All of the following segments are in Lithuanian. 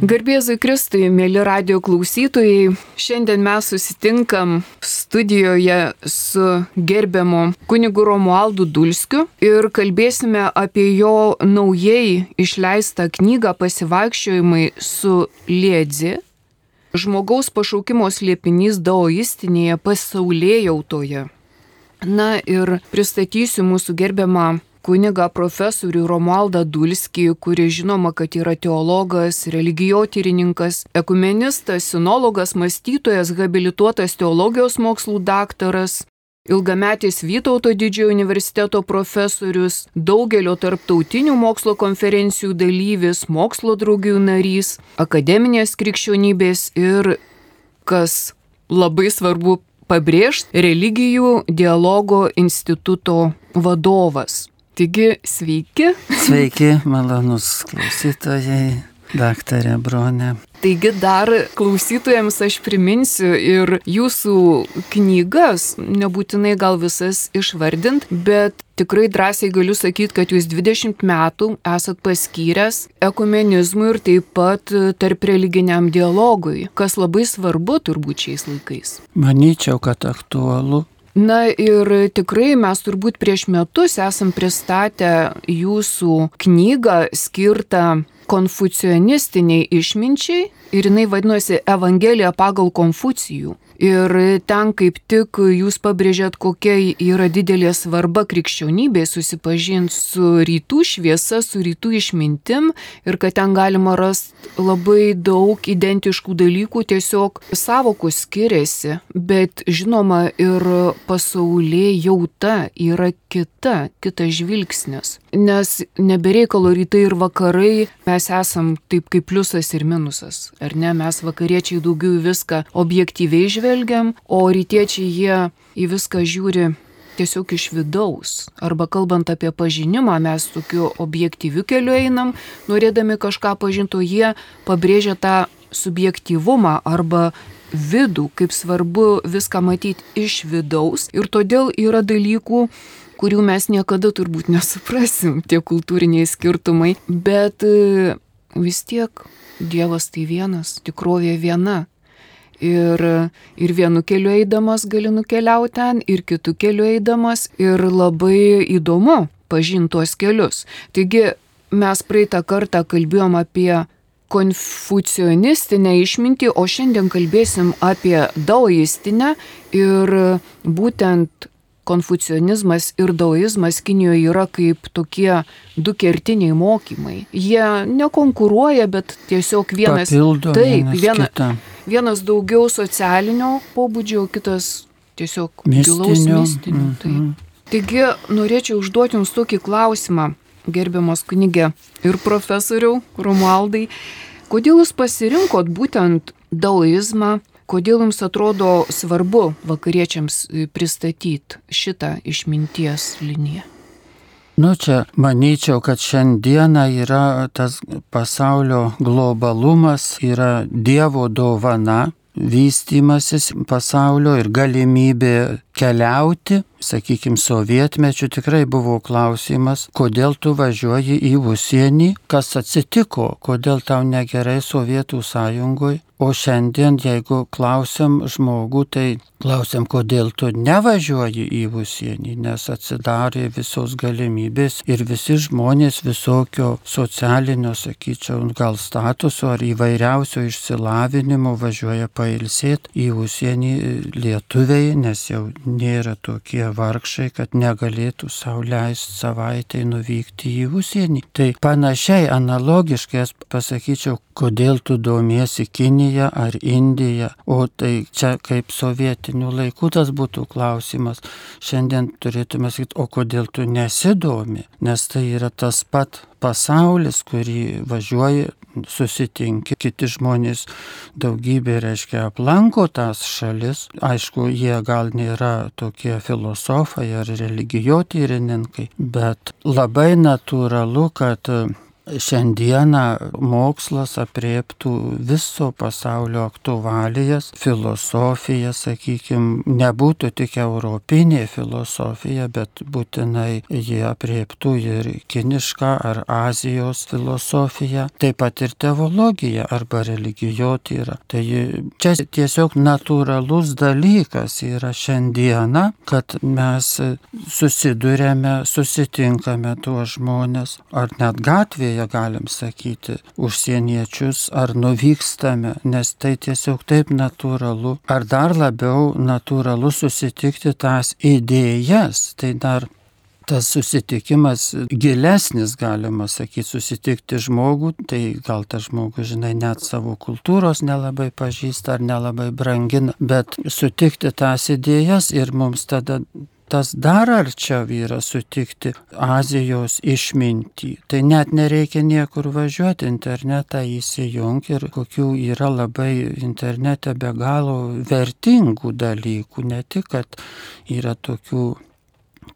Garbėzui Kristui, mėly radio klausytojai, šiandien mes susitinkam studijoje su gerbiamu kunigu Romualdu Dulskiu ir kalbėsime apie jo naujai išleistą knygą Pasivaikščiojimai su Liedzi. Žmogaus pašaukimo slėpinys daoistinėje pasaulėjautoje. Na ir pristatysiu mūsų gerbiamą kunigą profesorių Romualdą Dulskį, kuris žinoma, kad yra teologas, religijotyrininkas, ekumenistas, sinologas, mąstytojas, habilituotas teologijos mokslų daktaras, ilgametis Vytauto didžiojo universiteto profesorius, daugelio tarptautinių mokslo konferencijų dalyvis, mokslo draugijų narys, akademinės krikščionybės ir, kas labai svarbu pabrėžti, religijų dialogo instituto vadovas. Taigi, sveiki. Sveiki, malonus klausytojai, daktarė Bronė. Taigi dar klausytojams aš priminsiu ir jūsų knygas, nebūtinai gal visas išvardint, bet tikrai drąsiai galiu sakyti, kad jūs 20 metų esat paskyręs ekumenizmui ir taip pat tarp religiniam dialogui, kas labai svarbu turbūt šiais laikais. Manyčiau, kad aktualu Na ir tikrai mes turbūt prieš metus esam pristatę jūsų knygą skirtą konfucionistiniai išminčiai ir jinai vadinosi Evangelija pagal Konfucijų. Ir ten kaip tik jūs pabrėžėt, kokia yra didelė svarba krikščionybė susipažinti su rytų šviesa, su rytų išmintim ir kad ten galima rasti labai daug identiškų dalykų, tiesiog savokų skiriasi, bet žinoma ir pasaulyje jauta yra kita, kitas žvilgsnis. Nes nebereikalo rytai ir vakarai mes esam taip kaip pliusas ir minusas, ar ne? Mes vakariečiai daugiau viską objektyviai žvelgiam, o rytiečiai jie į viską žiūri tiesiog iš vidaus. Arba kalbant apie pažinimą, mes tokiu objektyviu keliu einam, norėdami kažką pažinti, o jie pabrėžia tą subjektyvumą arba vidų, kaip svarbu viską matyti iš vidaus. Ir todėl yra dalykų, kurių mes niekada turbūt nesuprasim, tie kultūriniai skirtumai. Bet e, vis tiek Dievas tai vienas, tikrovė viena. Ir, ir vienu keliu eidamas gali nukeliauti ten, ir kitu keliu eidamas. Ir labai įdomu pažinti tuos kelius. Taigi mes praeitą kartą kalbėjom apie konfucionistinę išmintį, o šiandien kalbėsim apie daoistinę ir būtent konfucionizmas ir daoizmas Kinijoje yra kaip tokie du kertiniai mokymai. Jie nekonkuruoja, bet tiesiog vienas. Papildo taip, vienas viena, kitą. vienas daugiau socialinio pobūdžio, kitas tiesiog gilaus Mistinio, mistinio. mhm. Taip. Taigi norėčiau užduoti Jums tokį klausimą, gerbiamas kunigė ir profesoriau Romualdai. Kodėl Jūs pasirinkot būtent daoizmą, kodėl Jums atrodo svarbu vakariečiams pristatyti šitą išminties liniją? Nu čia manyčiau, kad šiandieną yra tas pasaulio globalumas, yra Dievo dovana, vystimasis pasaulio ir galimybė keliauti. Sakykime, sovietmečių tikrai buvo klausimas, kodėl tu važiuoji į užsienį, kas atsitiko, kodėl tau negerai Sovietų sąjungoje. O šiandien, jeigu klausiam žmogų, tai klausiam, kodėl tu nevažiuoji į užsienį, nes atsidarė visos galimybės ir visi žmonės visokio socialinio, sakyčiau, gal statuso ar įvairiausio išsilavinimo važiuoja pailsėti į užsienį lietuviai, nes jau nėra tokie vargšai, kad negalėtų sauliaisti savaitai nuvykti į užsienį. Tai panašiai, analogiškai aš pasakyčiau, kodėl tu domiesi Kinija ar Indija, o tai čia kaip sovietinių laikų tas būtų klausimas. Šiandien turėtume sakyti, o kodėl tu nesidomi, nes tai yra tas pat pasaulis, kurį važiuoji, susitinki, kiti žmonės daugybė, reiškia, aplanko tas šalis. Aišku, jie gal nėra tokie filosofai ar religijotyrininkai, bet labai natūralu, kad šiandieną mokslas apriektų viso pasaulio aktualijas, filosofija, sakykime, nebūtų tik europinė filosofija, bet būtinai jie apriektų ir kinišką ar Azijos filosofiją, taip pat ir teologija arba religijotyra. Tai čia tiesiog natūralus dalykas yra šiandieną, kad mes susidurėme, susitinkame tuos žmonės, ar net gatvėje gatvėje, galim sakyti, užsieniečius, ar nuvykstame, nes tai tiesiog taip natūralu, ar dar labiau natūralu susitikti tas idėjas, tai dar tas susitikimas gilesnis, galima sakyti, susitikti žmogų, tai gal tas žmogus, žinai, net savo kultūros nelabai pažįsta ar nelabai brangina, bet sutikti tas idėjas ir mums tada tas dar arčiau yra sutikti Azijos išmintį. Tai net nereikia niekur važiuoti, internetą įsijungti ir kokių yra labai internete be galo vertingų dalykų, ne tik, kad yra tokių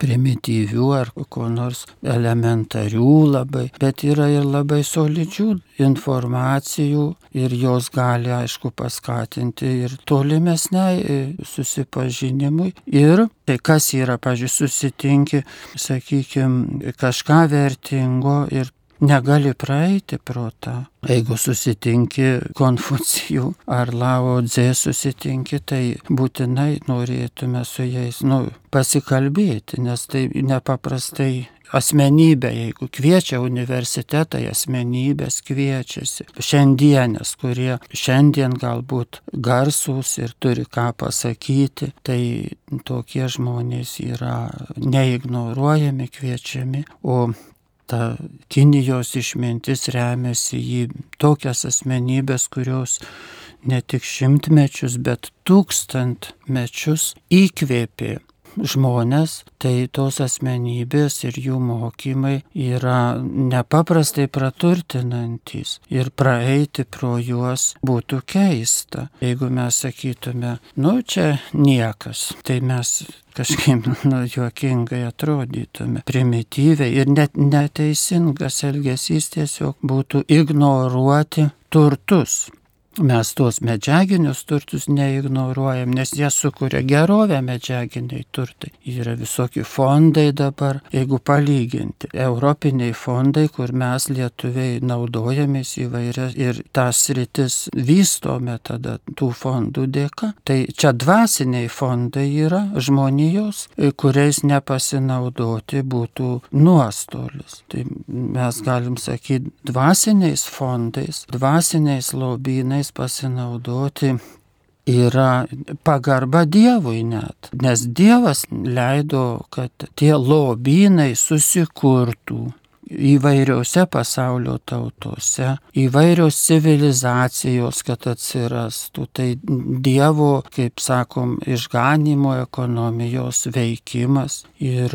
primityvių ar ko nors elementarių labai, bet yra ir labai solidžių informacijų ir jos gali, aišku, paskatinti ir tolimesniai e, susipažinimui. Ir tai kas yra, pažiūrėjau, susitinki, sakykime, kažką vertingo ir negali praeiti pro tą. Jeigu susitinki Konfucijų ar Lao Dze susitinki, tai būtinai norėtume su jais nu, pasikalbėti, nes tai nepaprastai asmenybė, jeigu kviečia universitetai, asmenybės kviečiasi, šiandienės, kurie šiandien galbūt garsūs ir turi ką pasakyti, tai tokie žmonės yra neignoruojami, kviečiami, o ta Kinijos išmintis remiasi į tokias asmenybės, kurios ne tik šimtmečius, bet tūkstantmečius įkvėpė žmonės, tai tos asmenybės ir jų mokymai yra nepaprastai praturtinantis ir praeiti pro juos būtų keista. Jeigu mes sakytume, nu čia niekas, tai mes kažkaip nu, juokingai atrodytume, primityviai ir net neteisingas elgesys tiesiog būtų ignoruoti turtus mes tuos medžiaginius turtus neignoruojam, nes jie sukuria gerovę medžiaginiai turtai. Yra visokie fondai dabar, jeigu palyginti. Europiniai fondai, kur mes lietuviai naudojamės įvairias ir tas rytis vystome tada tų fondų dėka. Tai čia dvasiniai fondai yra žmonijos, kuriais nepasinaudoti būtų nuostolis. Tai mes galim sakyti dvasiniais fondais, dvasiniais lobynais jais pasinaudoti yra pagarba Dievui net, nes Dievas leido, kad tie lobynai susikurtų įvairiose pasaulio tautose, įvairios civilizacijos, kad atsirastų. Tai Dievo, kaip sakom, išganimo ekonomijos veikimas ir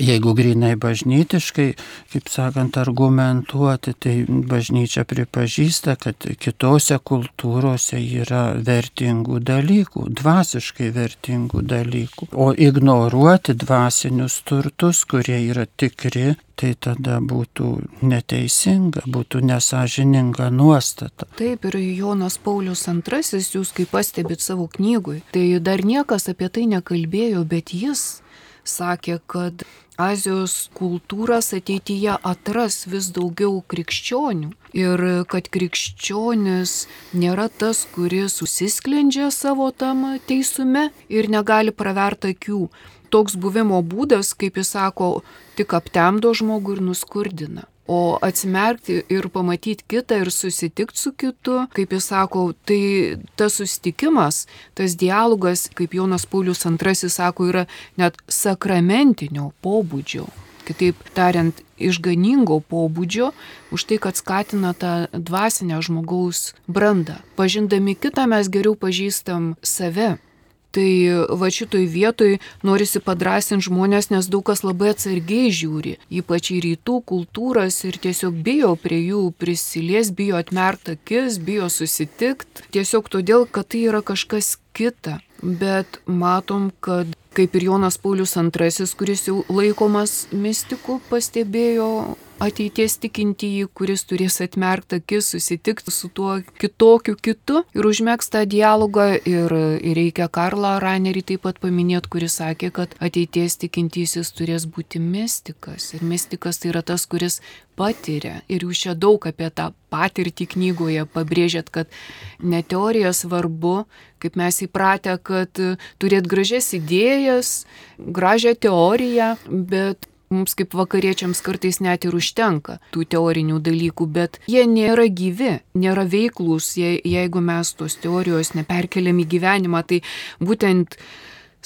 Jeigu grinai bažnytiškai, kaip sakant, argumentuoti, tai bažnyčia pripažįsta, kad kitose kultūrose yra vertingų dalykų, dvasiškai vertingų dalykų. O ignoruoti dvasinius turtus, kurie yra tikri, tai tada būtų neteisinga, būtų nesažininga nuostata. Taip ir Jonas Paulius II, jūs kaip pastebit savo knygui, tai dar niekas apie tai nekalbėjo, bet jis sakė, kad Azijos kultūras ateityje atras vis daugiau krikščionių ir kad krikščionis nėra tas, kuris susisklendžia savo tam teisume ir negali praverti akių. Toks buvimo būdas, kaip jis sako, tik aptemdo žmogų ir nuskurdina. O atsimerkti ir pamatyti kitą ir susitikti su kitu, kaip jis sako, tai tas susitikimas, tas dialogas, kaip Jonas Paulius II sako, yra net sakramentinio pobūdžio. Kitaip tariant, išganingo pobūdžio, už tai, kad skatina tą dvasinę žmogaus brandą. Pažindami kitą mes geriau pažįstam save. Tai va šitoj vietoj norisi padrasinti žmonės, nes daug kas labai atsargiai žiūri, ypač į rytų kultūras ir tiesiog bijo prie jų prisilies, bijo atmerkti akis, bijo susitikti, tiesiog todėl, kad tai yra kažkas kita. Bet matom, kad kaip ir Jonas Paulius II, kuris jau laikomas mystiku, pastebėjo ateities tikintįjį, kuris turės atmerktą akis, susitikti su tuo kitokiu kitu ir užmėgsti tą dialogą. Ir, ir reikia Karlą Ranerį taip pat paminėti, kuris sakė, kad ateities tikintysis turės būti mystikas. Ir mystikas tai yra tas, kuris patiria. Ir jūs čia daug apie tą patirtį knygoje pabrėžėt, kad ne teorija svarbu, kaip mes įpratę, kad turėt gražias idėjas, gražią teoriją, bet mums kaip vakariečiams kartais net ir užtenka tų teorinių dalykų, bet jie nėra gyvi, nėra veiklus, jeigu mes tos teorijos neperkeliam į gyvenimą. Tai būtent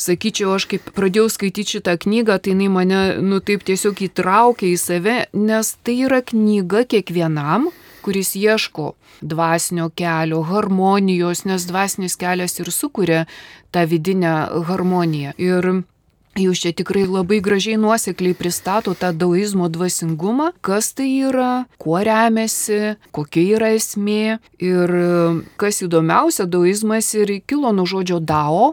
sakyčiau, aš kaip pradėjau skaityti šitą knygą, tai jinai mane, nu taip tiesiog įtraukė į save, nes tai yra knyga kiekvienam, kuris ieško dvasinio kelio, harmonijos, nes dvasinis kelias ir sukuria tą vidinę harmoniją. Ir Jūs čia tikrai labai gražiai nuosekliai pristato tą daoizmo dvasingumą, kas tai yra, kuo remiasi, kokia yra esmė. Ir kas įdomiausia, daoizmas ir kilo nuo žodžio dao,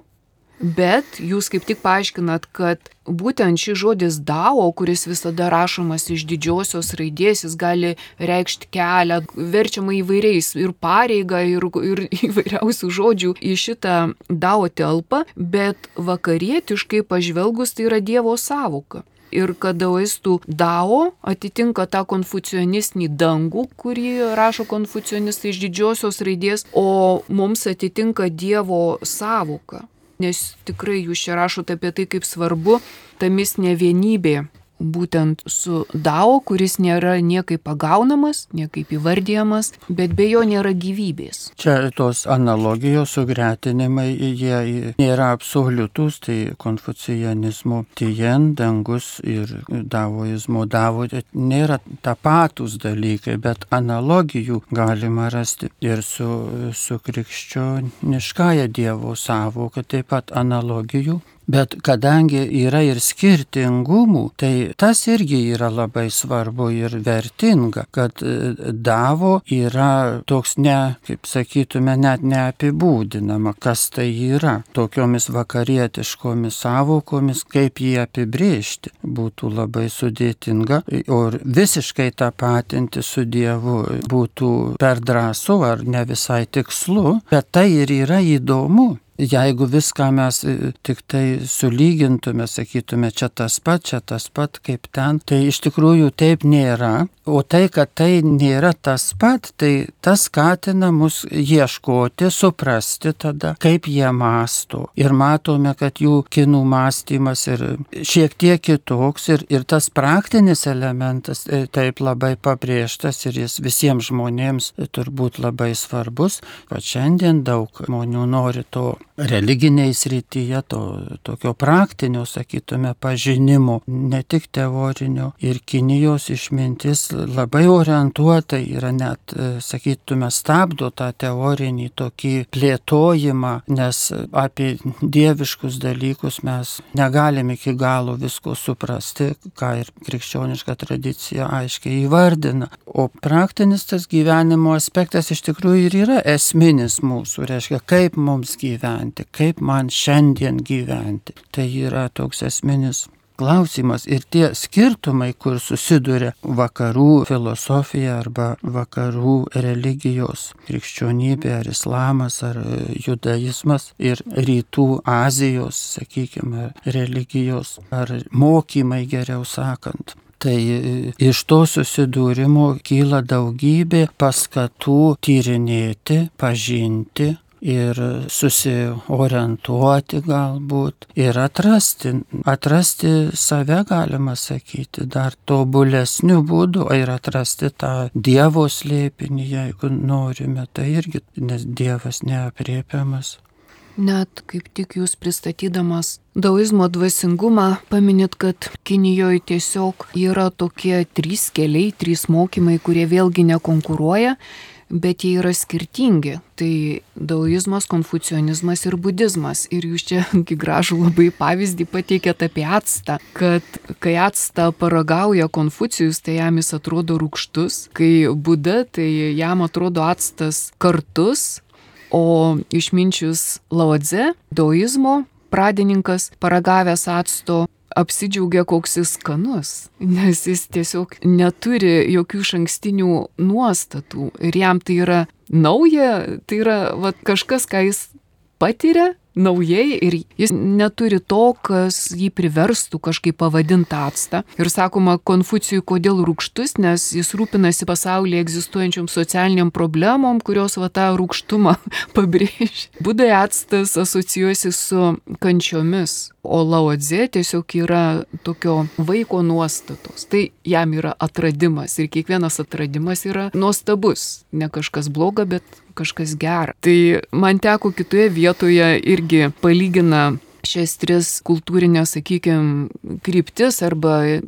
Bet jūs kaip tik paaiškinat, kad būtent šis žodis dao, kuris visada rašomas iš didžiosios raidės, jis gali reikšti kelią, verčiama įvairiais ir pareiga, ir, ir įvairiausių žodžių į šitą dao telpą, bet vakarietiškai pažvelgus tai yra Dievo savoka ir kad daoistų dao atitinka tą konfucionistinį dangų, kurį rašo konfucionistai iš didžiosios raidės, o mums atitinka Dievo savoka nes tikrai jūs čia rašote apie tai, kaip svarbu ta mistinė vienybė būtent su Dao, kuris nėra niekaip pagaunamas, niekaip įvardyjamas, bet be jo nėra gyvybės. Čia tos analogijos sugretinimai, jie nėra absoliutus, tai konfucijanizmo tien, dangus ir davoizmo davo nėra tapatus dalykai, bet analogijų galima rasti ir su, su krikščioniškąja Dievo savoka, taip pat analogijų Bet kadangi yra ir skirtingumų, tai tas irgi yra labai svarbu ir vertinga, kad e, davo yra toks ne, kaip sakytume, net neapibūdinama, kas tai yra. Tokiomis vakarietiškomis savokomis, kaip jį apibriežti, būtų labai sudėtinga. O visiškai tą patinti su Dievu būtų per drąsu ar ne visai tikslu, bet tai ir yra įdomu. Jeigu viską mes e, tik tai sulygintume, sakytume, čia tas pat, čia tas pat kaip ten, tai iš tikrųjų taip nėra. O tai, kad tai nėra tas pat, tai tas skatina mus ieškoti, suprasti tada, kaip jie masto. Ir matome, kad jų kinų mąstymas ir šiek tiek kitoks ir, ir tas praktinis elementas e, taip labai pabrėžtas ir jis visiems žmonėms turbūt labai svarbus. O šiandien daug žmonių nori to religiniai srityje, to tokio praktinio, sakytume, pažinimo, ne tik teorinio. Ir Kinijos išmintis labai orientuota yra net, e, sakytume, stabdo tą teorinį tokį plėtojimą, nes apie dieviškus dalykus mes negalim iki galo visko suprasti, ką ir krikščioniška tradicija aiškiai įvardina. O praktinis tas gyvenimo aspektas iš tikrųjų ir yra esminis mūsų, reiškia, kaip mums gyventi gyventi, kaip man šiandien gyventi. Tai yra toks esminis klausimas ir tie skirtumai, kur susiduria vakarų filosofija arba vakarų religijos, krikščionybė ar islamas ar judaizmas ir rytų Azijos, sakykime, religijos ar mokymai geriau sakant. Tai iš to susidūrimo kyla daugybė paskatų tyrinėti, pažinti, ir susiorientuoti galbūt ir atrasti, atrasti save, galima sakyti, dar tobulesnių būdų ir atrasti tą Dievo slėpinį, jeigu norime, tai irgi, nes Dievas neapriepiamas. Net kaip tik jūs pristatydamas daoizmo dvasingumą paminit, kad Kinijoje tiesiog yra tokie trys keliai, trys mokymai, kurie vėlgi nekonkuruoja bet jie yra skirtingi. Tai daoizmas, konfucionizmas ir budizmas. Ir jūs čia gražų labai pavyzdį pateikėte apie atstą, kad kai atstą paragauja Konfucijus, tai jam jis atrodo rūkštus, kai Buda, tai jam atrodo atstas kartus, o išminčius Laodze, daoizmo pradininkas, paragavęs atsto, apsidžiaugia, koks jis skanus, nes jis tiesiog neturi jokių šankstinių nuostatų. Ir jam tai yra nauja, tai yra va, kažkas, ką jis patiria naujai ir jis neturi to, kas jį priverstų kažkaip pavadinti atstą. Ir sakoma, Konfucijui kodėl rūkštus, nes jis rūpinasi pasaulyje egzistuojančiom socialiniam problemom, kurios va tą rūkštumą pabrėžia. Budai atstas asocijuosi su kančiomis, o Laodze tiesiog yra tokio vaiko nuostatos. Tai jam yra atradimas ir kiekvienas atradimas yra nuostabus. Ne kažkas bloga, bet kažkas gera. Tai man teko kitoje vietoje irgi palygina šias tris kultūrinės, sakykime, kryptis arba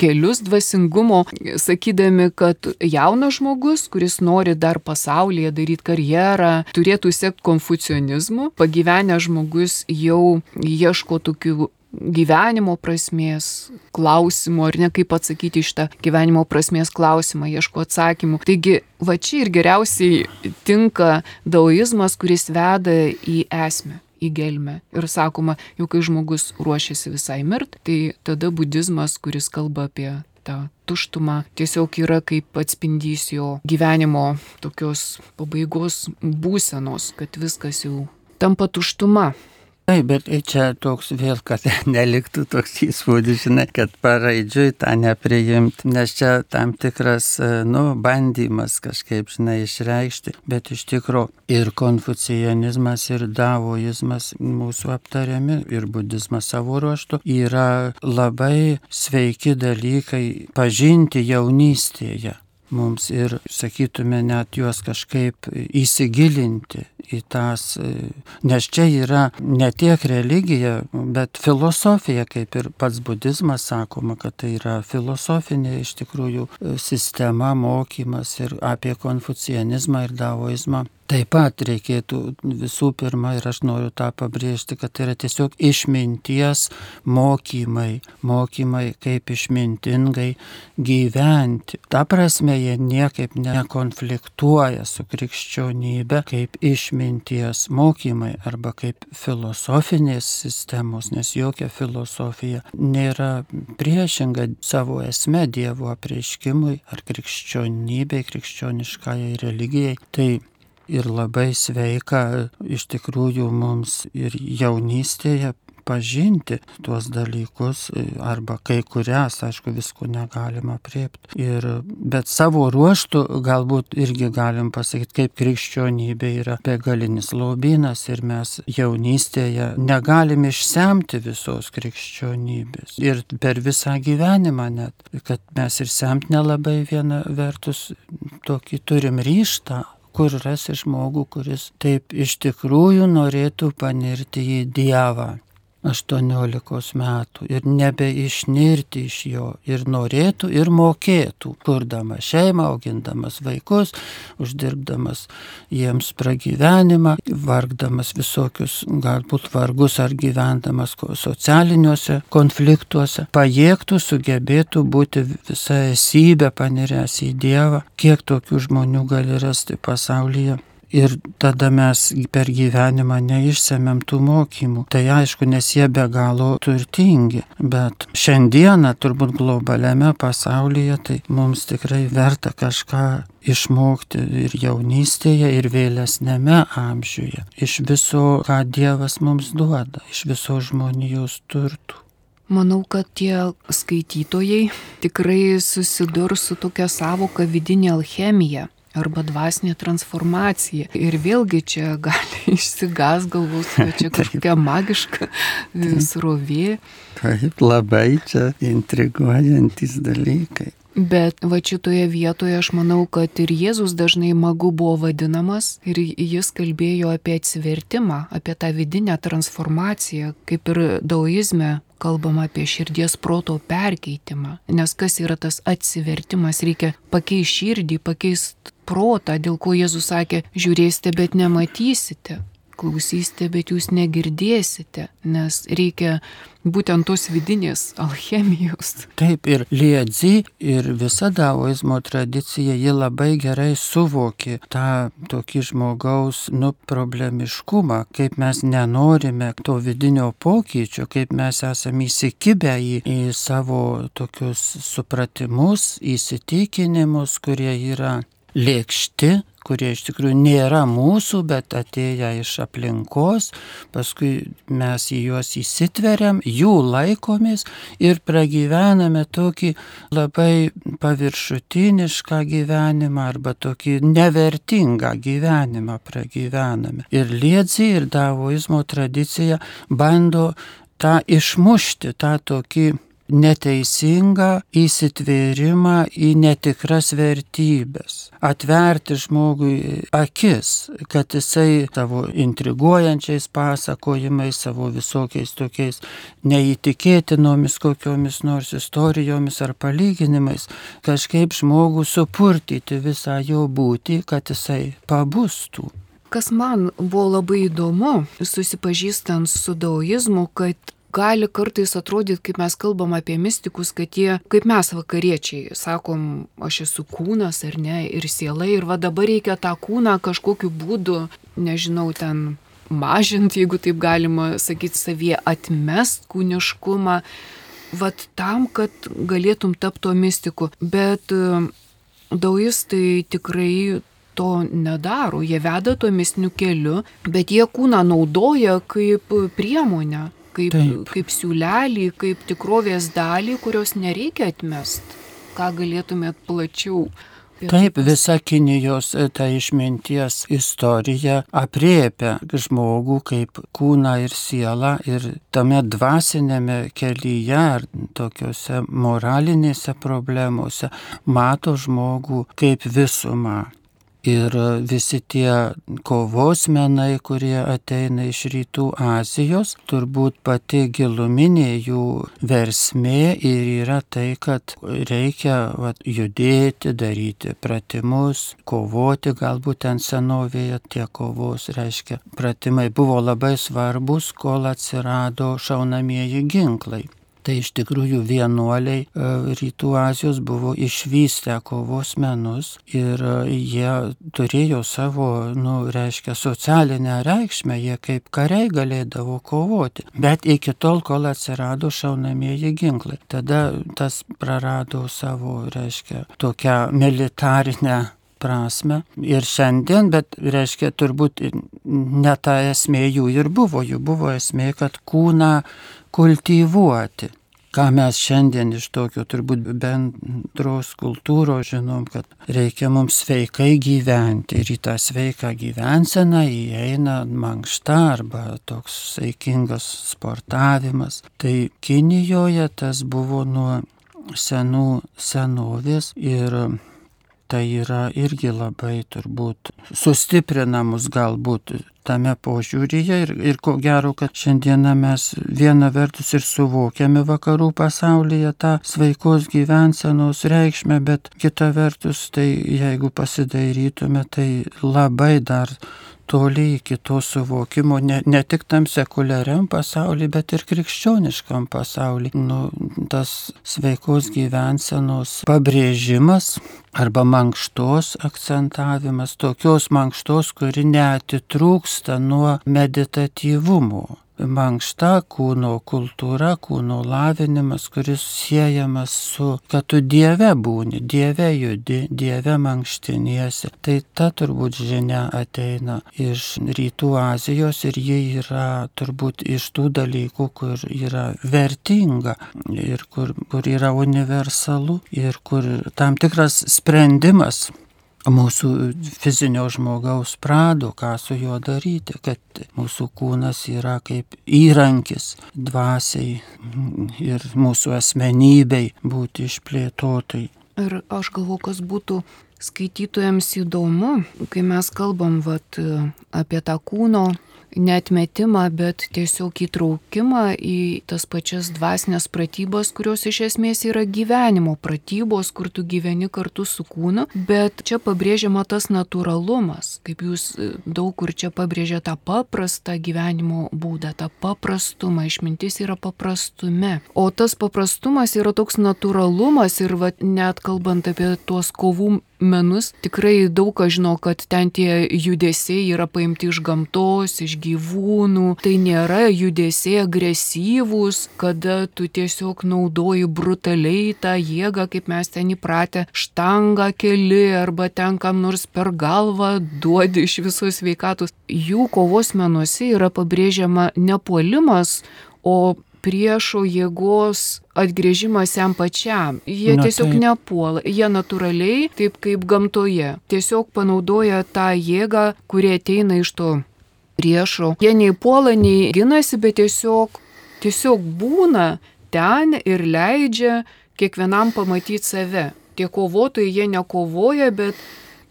kelius dvasingumo, sakydami, kad jaunas žmogus, kuris nori dar pasaulyje daryti karjerą, turėtų sekti konfucionizmu, pagyvenęs žmogus jau ieško tokių gyvenimo prasmės klausimų, ar ne kaip atsakyti šitą gyvenimo prasmės klausimą, ieško atsakymų. Taigi, va čia ir geriausiai tinka daoizmas, kuris veda į esmę į gelmę. Ir sakoma, jau kai žmogus ruošiasi visai mirt, tai tada budizmas, kuris kalba apie tą tuštumą, tiesiog yra kaip atspindys jo gyvenimo tokios pabaigos būsenos, kad viskas jau tampa tuštuma. Taip, bet čia toks vėl, kad neliktų toks įspūdis, žinai, kad paraidžiui tą nepriimti, nes čia tam tikras, e, nu, bandymas kažkaip, žinai, išreikšti, bet iš tikrųjų ir konfucijanizmas, ir davoizmas mūsų aptariami, ir budizmas savo ruoštų yra labai sveiki dalykai pažinti jaunystėje. Mums ir, sakytume, net juos kažkaip įsigilinti į tas, nes čia yra ne tiek religija, bet filosofija, kaip ir pats budizmas sakoma, kad tai yra filosofinė iš tikrųjų sistema, mokymas ir apie konfucianizmą ir daoizmą. Taip pat reikėtų visų pirma, ir aš noriu tą pabrėžti, kad tai yra tiesiog išminties mokymai, mokymai kaip išmintingai gyventi. Ta prasme, jie niekaip nekonfliktuoja su krikščionybė kaip išminties mokymai arba kaip filosofinės sistemos, nes jokia filosofija nėra priešinga savo esme Dievo apreiškimui ar krikščionybei, krikščioniškai religijai. Tai ir labai sveika iš tikrųjų mums ir jaunystėje pažinti tuos dalykus, arba kai kurias, aišku, visko negalima priepti. Ir, bet savo ruoštų galbūt irgi galim pasakyti, kaip krikščionybė yra begalinis lobynas ir mes jaunystėje negalim išsemti visos krikščionybės. Ir per visą gyvenimą net, kad mes ir semt nelabai viena vertus tokį turim ryštą kur rasi žmogų, kuris taip iš tikrųjų norėtų panirti į Dievą. 18 metų ir nebeišnirti iš jo ir norėtų ir mokėtų, kurdamas šeimą, augindamas vaikus, uždirbdamas jiems pragyvenimą, vargdamas visokius galbūt vargus ar gyvendamas socialiniuose konfliktuose, pajėgtų, sugebėtų būti visą esybę paniręs į Dievą, kiek tokių žmonių gali rasti pasaulyje ir tada mes per gyvenimą neišsemiam tų mokymų. Tai aišku, nes jie be galo turtingi, bet šiandieną turbūt globaliame pasaulyje tai mums tikrai verta kažką išmokti ir jaunystėje, ir vėlesnėme amžiuje. Iš viso, ką Dievas mums duoda, iš viso žmonijos turtų. Manau, kad tie skaitytojai tikrai susidurs su tokia savoka vidinė alchemija arba dvasinė transformacija. Ir vėlgi čia gali išsigas galvos, kad čia kažkokia magiška srovė. Taip, labai čia intriguojantis dalykai. Bet va šitoje vietoje aš manau, kad ir Jėzus dažnai magu buvo vadinamas ir jis kalbėjo apie atsivertimą, apie tą vidinę transformaciją, kaip ir daoizme kalbama apie širdies proto perkeitimą. Nes kas yra tas atsivertimas, reikia pakeisti širdį, pakeisti protą, dėl ko Jėzus sakė, žiūrėsite, bet nematysite. klausysite, bet jūs negirdėsite, nes reikia būtent tos vidinės alchemijos. Taip ir Liedzi ir visa daoizmo tradicija, ji labai gerai suvokė tą tokį žmogaus, nu, problemiškumą, kaip mes nenorime to vidinio pokyčio, kaip mes esame įsikibę į, į savo tokius supratimus, įsitikinimus, kurie yra lėkšti, kurie iš tikrųjų nėra mūsų, bet atėję iš aplinkos, paskui mes į juos įsitveriam, jų laikomės ir pragyvename tokį labai paviršutinišką gyvenimą arba tokį nevertingą gyvenimą pragyvename. Ir liedzi ir davoizmo tradicija bando tą išmušti, tą tokį neteisingą įsitvėrimą į netikras vertybės, atverti žmogui akis, kad jisai savo intriguojančiais pasakojimais, savo visokiais tokiais neįtikėtinomis kokiomis nors istorijomis ar palyginimais, kažkaip žmogų supurtyti visą jo būti, kad jisai pabustų. Kas man buvo labai įdomu, susipažįstant su daoizmu, kad gali kartais atrodyti, kaip mes kalbam apie mystikus, kad jie, kaip mes vakariečiai, sakom, aš esu kūnas ar ne, ir siela, ir va dabar reikia tą kūną kažkokiu būdu, nežinau, ten mažinti, jeigu taip galima sakyti, savyje atmest kūniškumą, vad tam, kad galėtum tapti to mystiku. Bet e, daujistai tikrai to nedaro, jie veda to mistiniu keliu, bet jie kūną naudoja kaip priemonę kaip, Taip. kaip siūlelį, kaip tikrovės dalį, kurios nereikia atmest. Ką galėtumėt plačiau Taip, visa Kinijos e, ta išminties istorija apriepia žmogų kaip kūną ir sielą ir tame dvasinėme kelyje ar tokiuose moralinėse problemuose mato žmogų kaip visumą. Ir visi tie kovos menai, kurie ateina iš rytų Azijos, turbūt pati giluminė jų versmė ir yra tai, kad reikia vat, judėti, daryti pratimus, kovoti, galbūt ten senovėje tie kovos, reiškia, pratimai buvo labai svarbus, kol atsirado šaunamieji ginklai. Tai iš tikrųjų vienuoliai e, Rytų Azijos buvo išvystę kovos menus ir e, jie turėjo savo, nu, reiškia, socialinę reikšmę, jie kaip kariai galėdavo kovoti. Bet iki tol, kol atsirado šaunamieji ginklai, tada tas prarado savo, reiškia, tokią militarinę prasme. Ir šiandien, bet reiškia, turbūt ne ta esmė jų ir buvo. Jų buvo esmė, kad kūną kultivuoti. Ką mes šiandien iš tokio turbūt bendros kultūros žinom, kad reikia mums sveikai gyventi ir į tą sveiką gyvenseną įeina mankšta arba toks saikingas sportavimas. Tai Kinijoje tas buvo nuo senų senovės ir tai yra irgi labai turbūt sustiprinamus galbūt tame požiūryje ir, ir ko gero, kad šiandieną mes viena vertus ir suvokiame vakarų pasaulyje tą sveikos gyvensenos reikšmę, bet kita vertus, tai jeigu pasidairytume, tai labai dar toli iki to suvokimo, ne, ne tik tam sekuliariam pasauliu, bet ir krikščioniškam pasauliu. Nu, tas sveikos gyvensenos pabrėžimas arba mankštos akcentavimas, tokios mankštos, kuri neatitrūksta nuo meditatyvumo mankšta, kūno kultūra, kūno lavinimas, kuris siejamas su, kad tu Dieve būni, Dieve judi, Dieve mankštiniesi. Tai ta turbūt žinia ateina iš Rytų Azijos ir ji yra turbūt iš tų dalykų, kur yra vertinga ir kur, kur yra universalu ir kur tam tikras sprendimas mūsų fizinio žmogaus prado, ką su juo daryti, kad mūsų kūnas yra kaip įrankis dvasiai ir mūsų asmenybei būti išplėtotai. Ir aš galvoju, kas būtų skaitytojams įdomu, kai mes kalbam vat, apie tą kūno netmetimą, bet tiesiog įtraukimą į tas pačias dvasinės pratybas, kurios iš esmės yra gyvenimo pratybos, kur tu gyveni kartu su kūnu, bet čia pabrėžiama tas natūralumas, kaip jūs e, daug kur čia pabrėžia tą paprastą gyvenimo būdą, tą paprastumą, išmintis yra paprastume. O tas paprastumas yra toks natūralumas ir va, net kalbant apie tuos kovų menus, tikrai daug kas žino, kad ten tie judesiai yra paimti iš gamtos, iš gyvūnų. Tai nėra judesiai agresyvūs, kada tu tiesiog naudoji brutaliai tą jėgą, kaip mes ten įpratę, štangą keli arba ten kam nors per galvą duodi iš visos veikatos. Jų kovos menuose yra pabrėžiama ne puolimas, o priešo jėgos atgrėžimas jam pačiam. Jie Na, tiesiog taip. nepuola, jie natūraliai, taip kaip gamtoje, tiesiog panaudoja tą jėgą, kuri ateina iš to priešo. Jie nei puola, nei ginasi, bet tiesiog, tiesiog būna ten ir leidžia kiekvienam pamatyti save. Tie kovotojai jie nekovoja, bet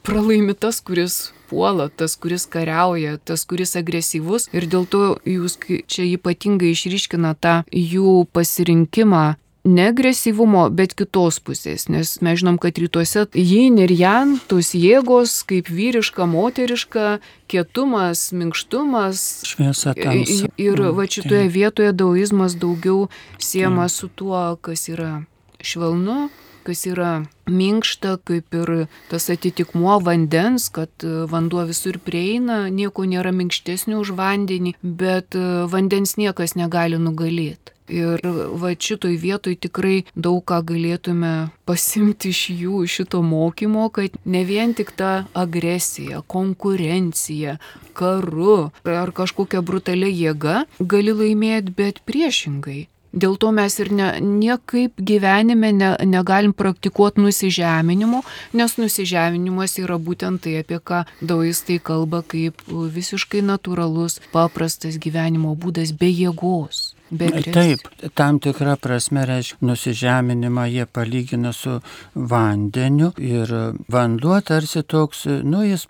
pralaimi tas, kuris puola, tas, kuris kariauja, tas, kuris agresyvus. Ir dėl to jūs čia ypatingai išryškina tą jų pasirinkimą ne agresyvumo, bet kitos pusės, nes mes žinom, kad rytuose jin ir jan, tos jėgos kaip vyriška, moteriška, kietumas, minkštumas. Šviesa tamsa. Ir mm, va šitoje vietoje daoizmas daugiau siemas su tuo, kas yra švelnu, kas yra minkšta, kaip ir tas atitikmuo vandens, kad e, vanduo visur prieina, nieko nėra minkštesnio už vandenį, bet e, vandens niekas negali nugalėti. Ir va šitoj vietoj tikrai daug ką galėtume pasimti iš jų šito mokymo, kad ne vien tik ta agresija, konkurencija, karu ar kažkokia brutalia jėga gali laimėti, bet priešingai. Dėl to mes ir ne, niekaip gyvenime ne, negalim praktikuoti nusižeminimo, nes nusižeminimas yra būtent tai, apie ką daujistai kalba kaip visiškai natūralus, paprastas gyvenimo būdas be jėgos. Taip, tam tikrą prasme reiškia nusižeminimą jie palygina su vandeniu ir vanduo tarsi toks, nu jis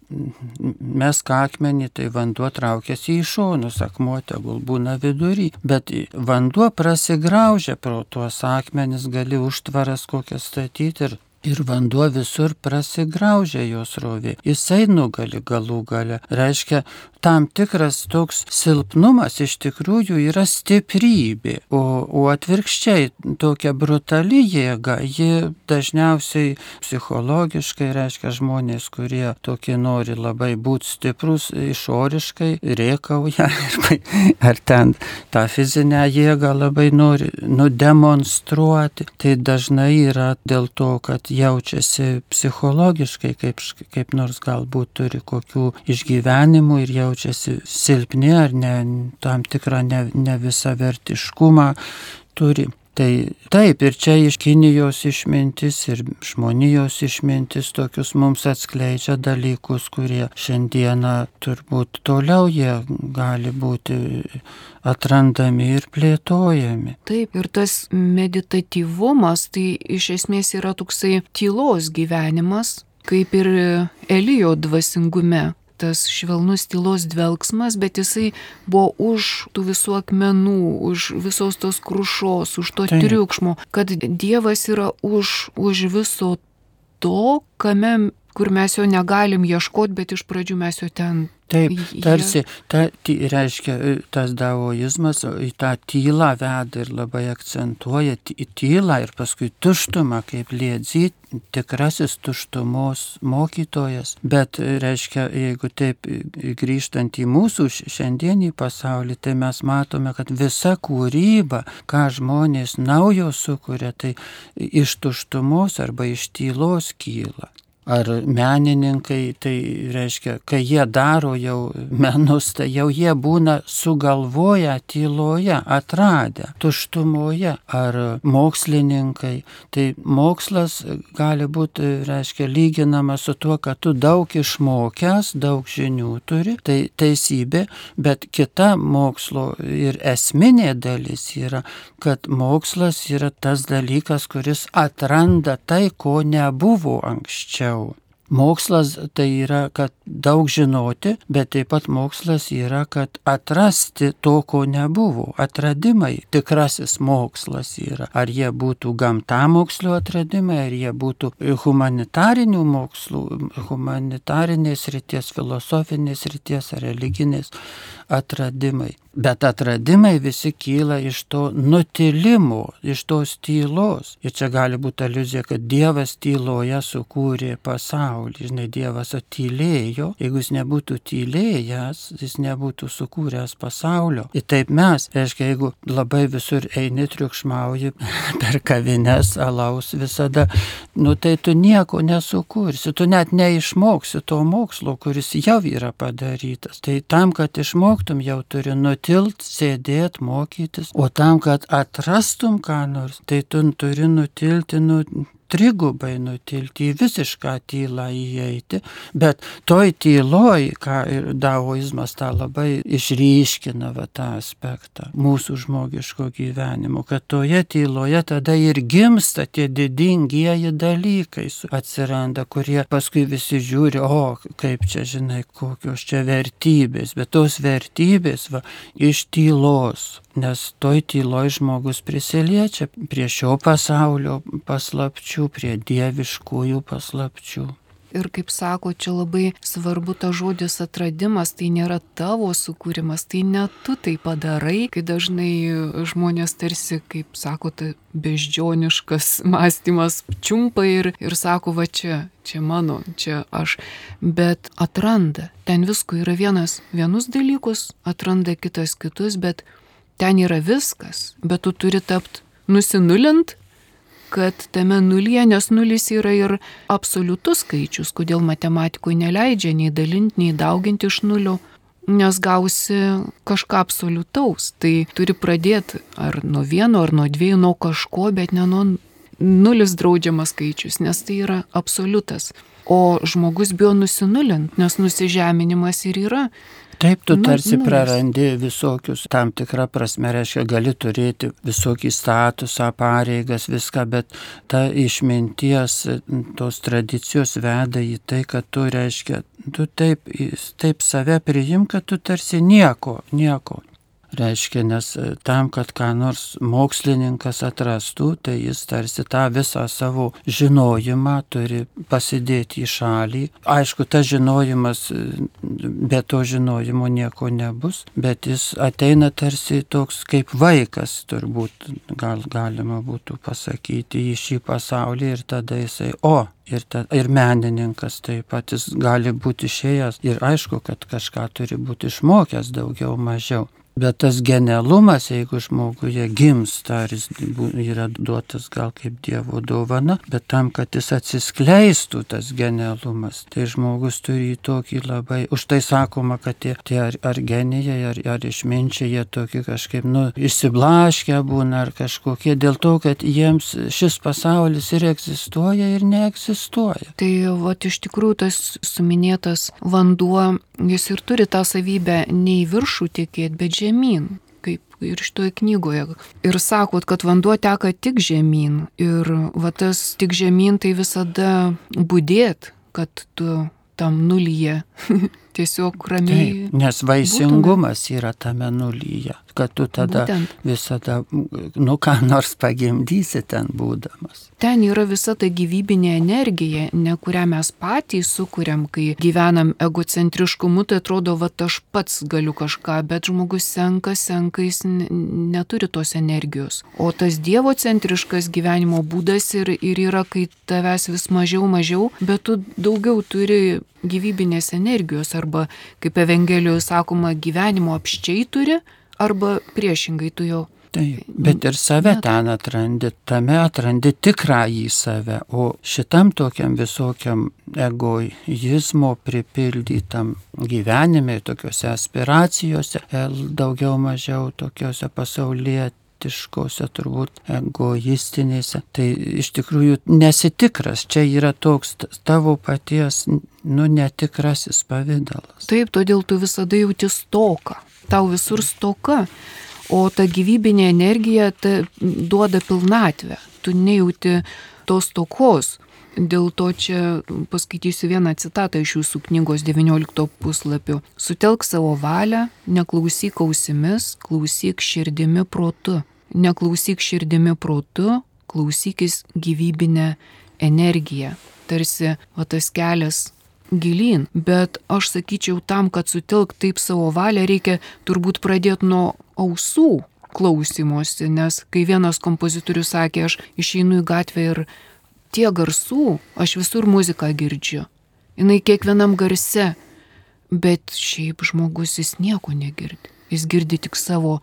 mes akmenį, tai vanduo traukiasi į šonus, akmuo tegul būna vidury, bet vanduo prasigraužia pro tuos akmenis, gali užtvaras kokias statyti ir Ir vanduo visur prasigraužia jos rovė. Jisai nugali galų gale. Reiškia, tam tikras toks silpnumas iš tikrųjų yra stiprybė, o, o atvirkščiai tokia brutali jėga, ji dažniausiai psichologiškai reiškia žmonės, kurie tokie nori labai būti stiprus išoriškai, riekauja, ar ten tą fizinę jėgą labai nori nudemonstruoti, tai dažnai yra dėl to, kad jaučiasi psichologiškai, kaip, kaip nors galbūt turi kokių išgyvenimų ir jau jaučiasi silpni ar ne, tam tikrą ne, ne visavertiškumą turi. Tai taip, ir čia iš Kinijos išmintis ir žmonijos išmintis tokius mums atskleidžia dalykus, kurie šiandieną turbūt toliau jie gali būti atrandami ir plėtojami. Taip, ir tas meditatyvumas tai iš esmės yra toksai tylos gyvenimas, kaip ir Elijo dvasingume tas švelnus tylos dvelgsmas, bet jisai buvo už tų visų akmenų, už visos tos krušos, už to Taip. triukšmo, kad Dievas yra už, už viso to, kame, kur mes jo negalim ieškoti, bet iš pradžių mes jo ten Taip, tarsi, ta, ty, reiškia, e, tas daoizmas į tą tylą veda ir labai akcentuoja tylą ir paskui tuštumą, kaip liedzy, tikrasis tuštumos mokytojas. Bet, e, reiškia, jeigu taip e, grįžtant į mūsų šiandienį pasaulį, tai mes matome, kad visa kūryba, ką žmonės naujo sukuria, tai iš tuštumos arba iš tylos kyla ar menininkai, tai reiškia, kai jie daro jau menus, tai jau jie būna sugalvoję tyloje, atradę, tuštumoje, ar mokslininkai. Tai mokslas gali būti, reiškia, lyginamas su tuo, kad tu daug išmokęs, daug žinių turi, tai teisybė, bet kita mokslo ir esminė dalis yra, kad mokslas yra tas dalykas, kuris atranda tai, ko nebuvo anksčiau geriau. Mokslas tai yra, kad daug žinoti, bet taip pat mokslas yra, kad atrasti to, ko nebuvo. Atradimai tikrasis mokslas yra. Ar jie būtų gamtamokslio atradimai, ar jie būtų humanitarinių mokslų, humanitarinės ryties, filosofinės ryties ar religinės atradimai. Bet atradimai visi kyla iš to nutilimo, iš tos tylos. Ir čia gali būti aluzija, kad Dievas tyloje sukūrė pasaulį. Žinai, Dievas atylėjo. Jeigu jis nebūtų tylėjęs, jis nebūtų sukūręs pasaulio. Ir taip mes, reiškia, jeigu labai visur eini triukšmauji per kavines, alaus visada, nu tai tu nieko nesukursi, tu net neišmoksi to mokslo, kuris jau yra padarytas. Tai tam, kad išmoktum, jau turi nutilti nutilt, sėdėt, mokytis, o tam, kad atrastum ką nors, tai tu turi nutilti, nu, trigubai nutilti, į visišką tylą įeiti, bet toj tyloj, ką ir daoizmas tą labai išryškina va, tą aspektą mūsų žmogiško gyvenimo, kad toje tyloje tada ir gimsta tie didingieji dalykai atsiranda, kurie paskui visi žiūri, o kaip čia žinai, kokios čia vertybės, bet tos vertybės va, iš tylos nes toj tyloj žmogus prisiliečia prie šio pasaulio paslapčių, prie dieviškųjų paslapčių. Ir kaip sako, čia labai svarbu ta žodis atradimas, tai nėra tavo sukūrimas, tai ne tu tai padarai, kai dažnai žmonės tarsi, kaip sako, tai beždžioniškas mąstymas čiumpa ir, ir sako, va čia, čia mano, čia aš, bet atranda. Ten visko yra vienas vienus dalykus, atranda kitas kitus, bet ten yra viskas, bet tu turi tapti nusinulint, kad tame nulyje, nes nulis yra ir absoliutus skaičius, kodėl matematikoje neleidžia nei dalinti, nei dauginti iš nulio, nes gausi kažką absoliutaus. Tai turi pradėti ar nuo vieno, ar nuo dviejų, nuo kažko, bet ne nuo nulis draudžiamas skaičius, nes tai yra absoliutas. O žmogus bijo nusinulint, nes nusižeminimas ir yra Taip, tu nu, tarsi nu, prarandi visokius, tam tikrą prasme, reiškia, gali turėti visokį statusą, pareigas, viską, bet ta išminties, tos tradicijos veda į tai, kad tu, reiškia, tu taip, taip save priim, kad tu tarsi nieko, nieko Reiškia, nes e, tam, kad ką nors mokslininkas atrastų, tai jis tarsi tą visą savo žinojimą turi pasidėti į šalį. Aišku, tas žinojimas, e, be to žinojimo nieko nebus, bet jis ateina tarsi toks kaip vaikas, turbūt gal galima būtų pasakyti, į šį pasaulį ir tada jisai, o, Ir, ta, ir menininkas taip pat jis gali būti išėjęs ir aišku, kad kažką turi būti išmokęs daugiau mažiau. Bet tas genialumas, jeigu žmoguje gimsta, ar jis yra duotas gal kaip Dievo dovana, bet tam, kad jis atsiskleistų tas genialumas, tai žmogus turi tokį labai, už tai sakoma, kad tie, tie ar, ar genijai, ar, ar išminčiai, jie tokie kažkaip, nu, išsiblaškę būna, ar kažkokie, dėl to, kad jiems šis pasaulis ir egzistuoja, ir neegzistuoja. Tai, va, iš tikrųjų, tas suminėtas vanduo jis ir turi tą savybę ne į viršų tikėti, bet žemyn, kaip ir šitoje knygoje. Ir sakot, kad vanduo teka tik žemyn. Ir va tas tik žemyn tai visada būdėt, kad tu tam nulyje tiesiog ramiai. Taip, nes vaisingumas būtum. yra tame nulyje, kad tu tada Būtent. visada, nu ką nors pagimdysi ten būdamas ten yra visa ta gyvybinė energija, ne kurią mes patys sukūrėm, kai gyvenam egocentriškumu, tai atrodo, va aš pats galiu kažką, bet žmogus senka, senka, jis neturi tos energijos. O tas dievocentriškas gyvenimo būdas ir, ir yra, kai tavęs vis mažiau, mažiau, bet tu daugiau turi gyvybinės energijos arba, kaip Evangelijoje sakoma, gyvenimo apščiai turi, arba priešingai tu jo Taip, bet ir save ten atrandi, tame atrandi tikrąjį save, o šitam tokiam visokiam egoizmo pripildytam gyvenime, tokiuose aspiracijose, daugiau mažiau tokiuose pasaulietiškose, turbūt egoistinėse. Tai iš tikrųjų nesitikras, čia yra toks tavo paties, nu, netikrasis pavydalas. Taip, todėl tu visada jauti stoką, tau visur stoka. O ta gyvybinė energija ta duoda pilnatvę. Tu nejauti tos tokos. Dėl to čia paskaitysiu vieną citatą iš jūsų knygos 19 puslapio. Sutelk savo valią, neklausyk ausimis, klausyk širdimi protu. Neklausyk širdimi protu, klausykis gyvybinę energiją. Tarsi va tas kelias gilyn, bet aš sakyčiau, tam, kad sutelk taip savo valią, reikia turbūt pradėti nuo ausų klausimuose, nes kai vienas kompozitorius sakė, aš išeinu į gatvę ir tie garsų, aš visur muziką girdžiu. Jis kiekvienam garse, bet šiaip žmogus jis nieko negirdi. Jis girdi tik savo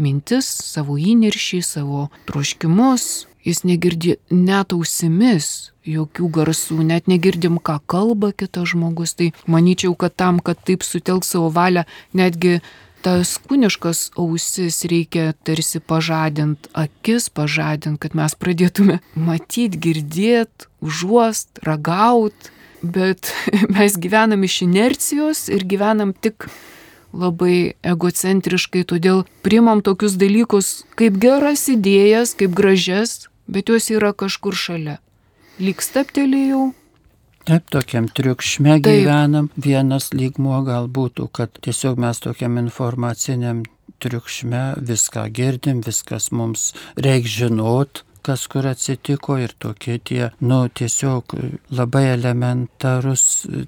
mintis, savo įniršį, savo troškimus, jis negirdi net ausimis jokių garsų, net negirdim, ką kalba kitas žmogus. Tai manyčiau, kad tam, kad taip sutelk savo valią, netgi tas kūniškas ausis reikia tarsi pažadint, akis pažadint, kad mes pradėtume matyti, girdėti, užuost, ragaut, bet mes gyvenam iš inercijos ir gyvenam tik labai egocentriškai, todėl primam tokius dalykus kaip geras idėjas, kaip gražias, bet jos yra kažkur šalia. Lyg staptelėjau, Taip, tokiam triukšme Taip. gyvenam. Vienas lygmuo gal būtų, kad tiesiog mes tokiam informaciniam triukšme viską girdim, viskas mums reikia žinot, kas kur atsitiko ir tokie tie, nu, tiesiog labai elementarus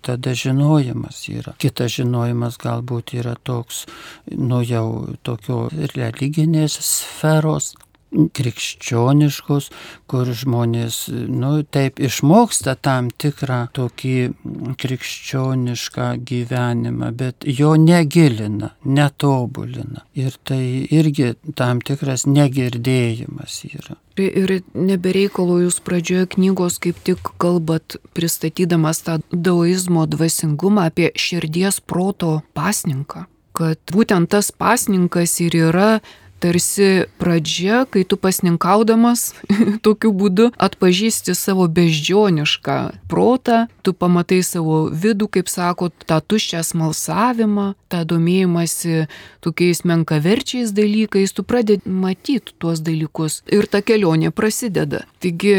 tada žinojimas yra. Kitas žinojimas galbūt yra toks, nu, jau tokio religinės sferos, krikščioniškos, kur žmonės, nu, taip išmoksta tam tikrą tokį krikščionišką gyvenimą, bet jo negilina, netobulina. Ir tai irgi tam tikras negirdėjimas yra. Ir nebereikalo jūs pradžioje knygos kaip tik kalbat, pristatydamas tą daoizmo dvasingumą apie širdies proto pasninką. Kad būtent tas pasninkas ir yra tarsi pradžia, kai tu pasninkaudamas tokiu būdu atpažįsti savo beždžionišką protą, tu pamatai savo vidų, kaip sako, tą tuščią smalsavimą, tą domėjimąsi tokiais menkaverčiais dalykais, tu pradedi matyti tuos dalykus ir ta kelionė prasideda. Taigi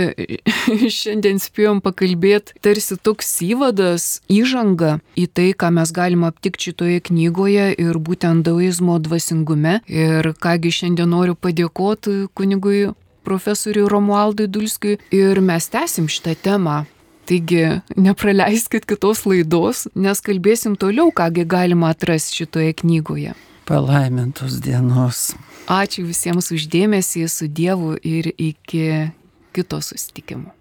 šiandien spėjom pakalbėti tarsi toks įvadas, įžanga į tai, ką mes galime aptikti šitoje knygoje ir būtent daoizmo dvasingume ir kągi Taigi šiandien noriu padėkoti kunigui profesoriui Romualdui Dulskiui ir mes tęsim šitą temą. Taigi nepraleiskit kitos laidos, nes kalbėsim toliau, kągi galima atrasti šitoje knygoje. Palaimintos dienos. Ačiū visiems uždėmesį su Dievu ir iki kito susitikimo.